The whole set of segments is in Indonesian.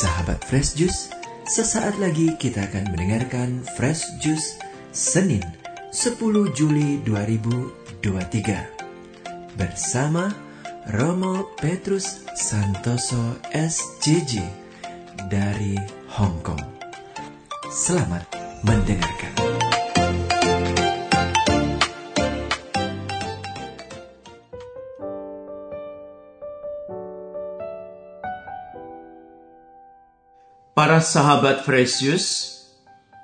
Sahabat Fresh Juice, sesaat lagi kita akan mendengarkan Fresh Juice Senin 10 Juli 2023 bersama Romo Petrus Santoso SJJ dari Hong Kong. Selamat mendengarkan. Para sahabat Fresius,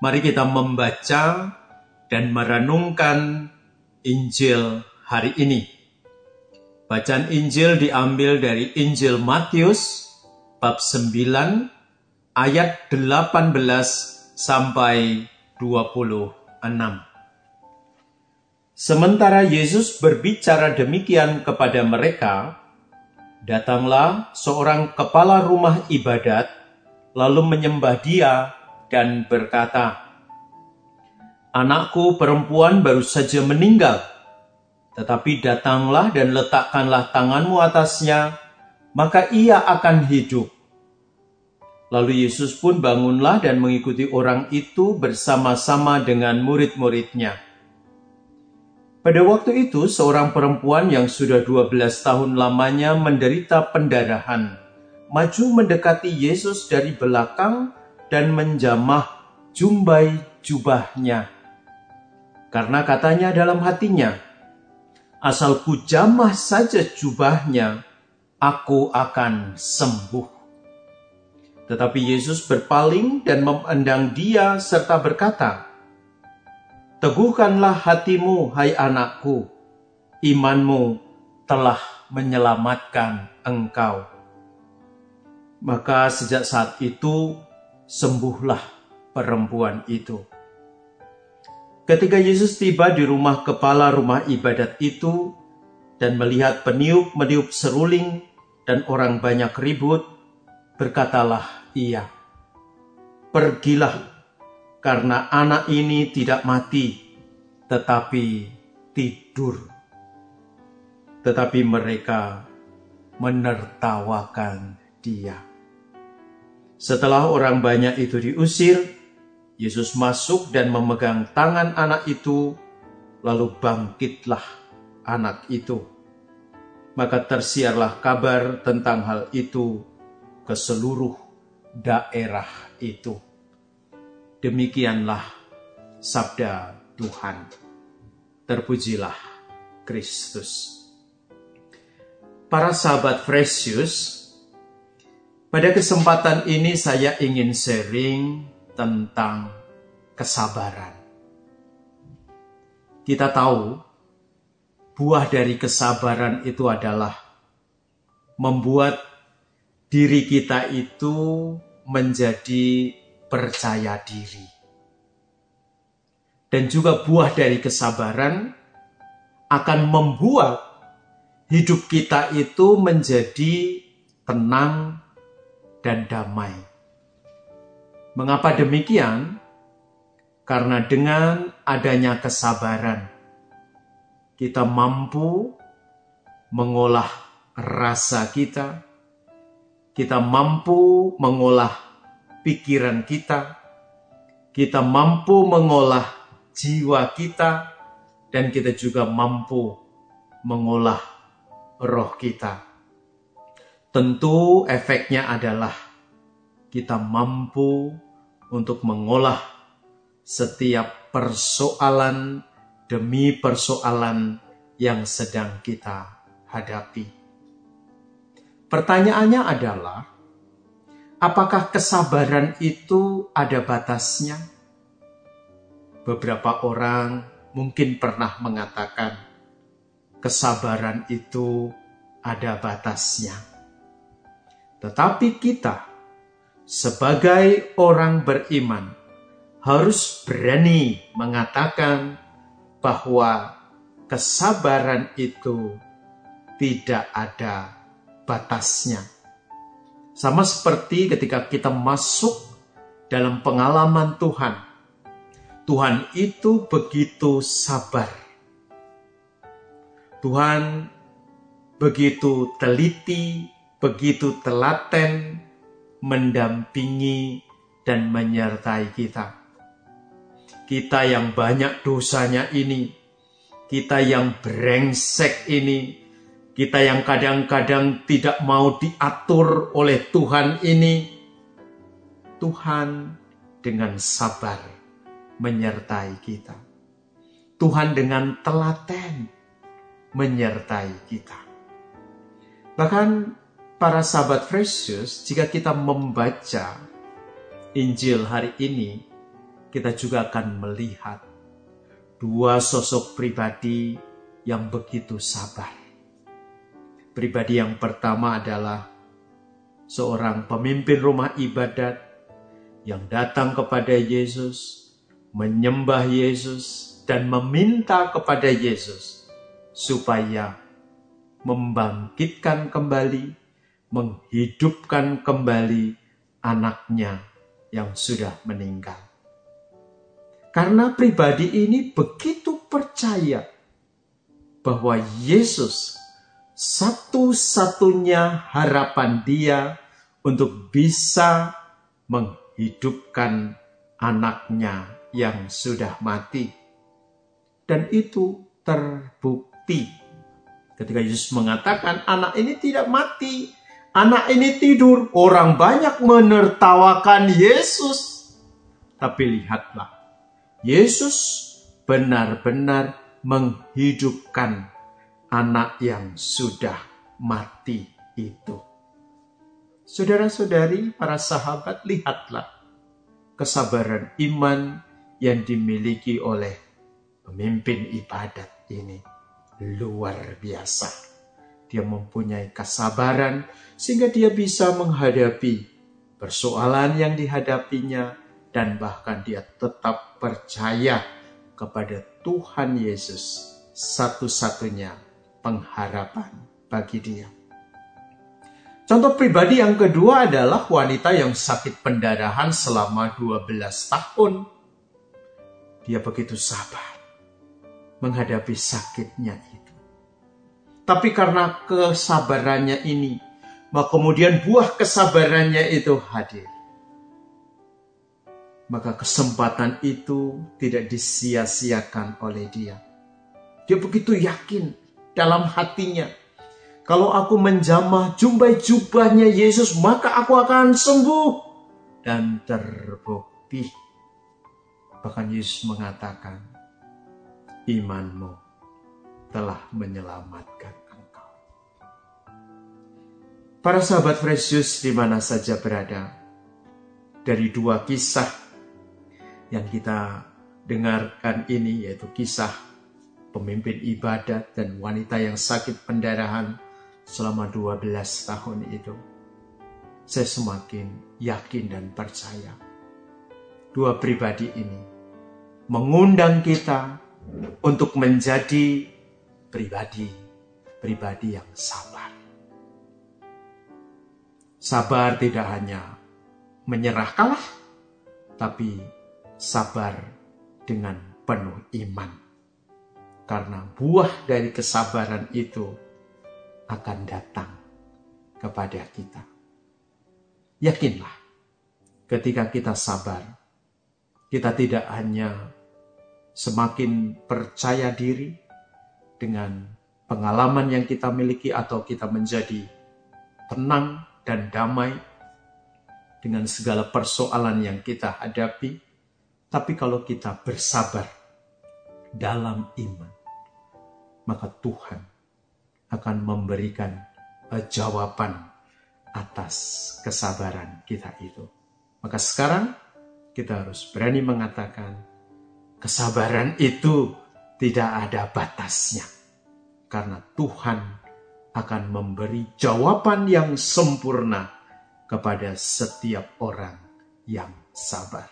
mari kita membaca dan merenungkan Injil hari ini. Bacaan Injil diambil dari Injil Matius bab 9 ayat 18 sampai 26. Sementara Yesus berbicara demikian kepada mereka, datanglah seorang kepala rumah ibadat lalu menyembah dia dan berkata, Anakku perempuan baru saja meninggal, tetapi datanglah dan letakkanlah tanganmu atasnya, maka ia akan hidup. Lalu Yesus pun bangunlah dan mengikuti orang itu bersama-sama dengan murid-muridnya. Pada waktu itu, seorang perempuan yang sudah 12 tahun lamanya menderita pendarahan maju mendekati Yesus dari belakang dan menjamah jumbai jubahnya. Karena katanya dalam hatinya, asal ku jamah saja jubahnya, aku akan sembuh. Tetapi Yesus berpaling dan memandang dia serta berkata, Teguhkanlah hatimu, hai anakku, imanmu telah menyelamatkan engkau. Maka sejak saat itu sembuhlah perempuan itu. Ketika Yesus tiba di rumah kepala rumah ibadat itu dan melihat peniup-meniup seruling dan orang banyak ribut, berkatalah ia, Pergilah, karena anak ini tidak mati, tetapi tidur. Tetapi mereka menertawakan dia. Setelah orang banyak itu diusir, Yesus masuk dan memegang tangan anak itu, lalu bangkitlah anak itu. Maka tersiarlah kabar tentang hal itu ke seluruh daerah itu. Demikianlah sabda Tuhan. Terpujilah Kristus. Para sahabat Fresius, pada kesempatan ini saya ingin sharing tentang kesabaran. Kita tahu buah dari kesabaran itu adalah membuat diri kita itu menjadi percaya diri. Dan juga buah dari kesabaran akan membuat hidup kita itu menjadi tenang dan damai. Mengapa demikian? Karena dengan adanya kesabaran, kita mampu mengolah rasa kita, kita mampu mengolah pikiran kita, kita mampu mengolah jiwa kita, dan kita juga mampu mengolah roh kita. Tentu efeknya adalah kita mampu untuk mengolah setiap persoalan demi persoalan yang sedang kita hadapi. Pertanyaannya adalah, apakah kesabaran itu ada batasnya? Beberapa orang mungkin pernah mengatakan, kesabaran itu ada batasnya tetapi kita, sebagai orang beriman, harus berani mengatakan bahwa kesabaran itu tidak ada batasnya. Sama seperti ketika kita masuk dalam pengalaman Tuhan, Tuhan itu begitu sabar. Tuhan begitu teliti begitu telaten mendampingi dan menyertai kita. Kita yang banyak dosanya ini, kita yang brengsek ini, kita yang kadang-kadang tidak mau diatur oleh Tuhan ini, Tuhan dengan sabar menyertai kita. Tuhan dengan telaten menyertai kita. Bahkan para sahabat Precious, jika kita membaca Injil hari ini, kita juga akan melihat dua sosok pribadi yang begitu sabar. Pribadi yang pertama adalah seorang pemimpin rumah ibadat yang datang kepada Yesus, menyembah Yesus, dan meminta kepada Yesus supaya membangkitkan kembali, menghidupkan kembali anaknya yang sudah meninggal. Karena pribadi ini begitu percaya bahwa Yesus satu-satunya harapan dia untuk bisa menghidupkan anaknya yang sudah mati. Dan itu terbukti. Ketika Yesus mengatakan anak ini tidak mati, anak ini tidur. Orang banyak menertawakan Yesus. Tapi lihatlah, Yesus benar-benar menghidupkan anak yang sudah mati itu. Saudara-saudari, para sahabat, lihatlah kesabaran iman yang dimiliki oleh pemimpin ibadat ini luar biasa. Dia mempunyai kesabaran sehingga dia bisa menghadapi persoalan yang dihadapinya dan bahkan dia tetap percaya kepada Tuhan Yesus satu-satunya pengharapan bagi dia. Contoh pribadi yang kedua adalah wanita yang sakit pendarahan selama 12 tahun. Dia begitu sabar menghadapi sakitnya. Tapi karena kesabarannya ini, maka kemudian buah kesabarannya itu hadir. Maka kesempatan itu tidak disia-siakan oleh dia. Dia begitu yakin dalam hatinya. Kalau aku menjamah jumbai jubahnya Yesus, maka aku akan sembuh. Dan terbukti. Bahkan Yesus mengatakan, imanmu telah menyelamatkan engkau. Para sahabat Precious di mana saja berada, dari dua kisah yang kita dengarkan ini yaitu kisah pemimpin ibadat dan wanita yang sakit pendarahan selama 12 tahun itu. Saya semakin yakin dan percaya. Dua pribadi ini mengundang kita untuk menjadi pribadi-pribadi yang sabar. Sabar tidak hanya menyerah kalah, tapi sabar dengan penuh iman. Karena buah dari kesabaran itu akan datang kepada kita. Yakinlah, ketika kita sabar, kita tidak hanya semakin percaya diri dengan pengalaman yang kita miliki atau kita menjadi tenang dan damai dengan segala persoalan yang kita hadapi. Tapi kalau kita bersabar dalam iman, maka Tuhan akan memberikan jawaban atas kesabaran kita itu. Maka sekarang kita harus berani mengatakan, Kesabaran itu tidak ada batasnya. Karena Tuhan akan memberi jawaban yang sempurna kepada setiap orang yang sabar.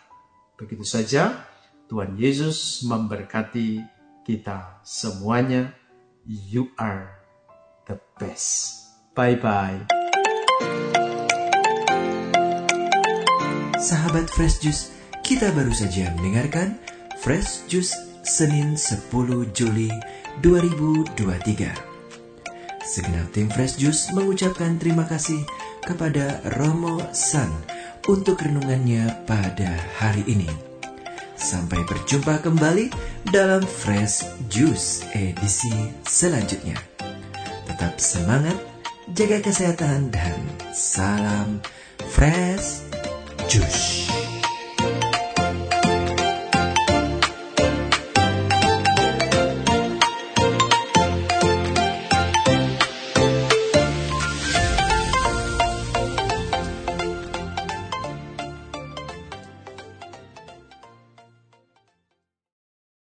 Begitu saja, Tuhan Yesus memberkati kita semuanya. You are the best. Bye-bye. Sahabat Fresh Juice, kita baru saja mendengarkan Fresh Juice Senin 10 Juli 2023. Segenap tim Fresh Juice mengucapkan terima kasih kepada Romo San untuk renungannya pada hari ini. Sampai berjumpa kembali dalam Fresh Juice edisi selanjutnya. Tetap semangat, jaga kesehatan, dan salam Fresh Juice.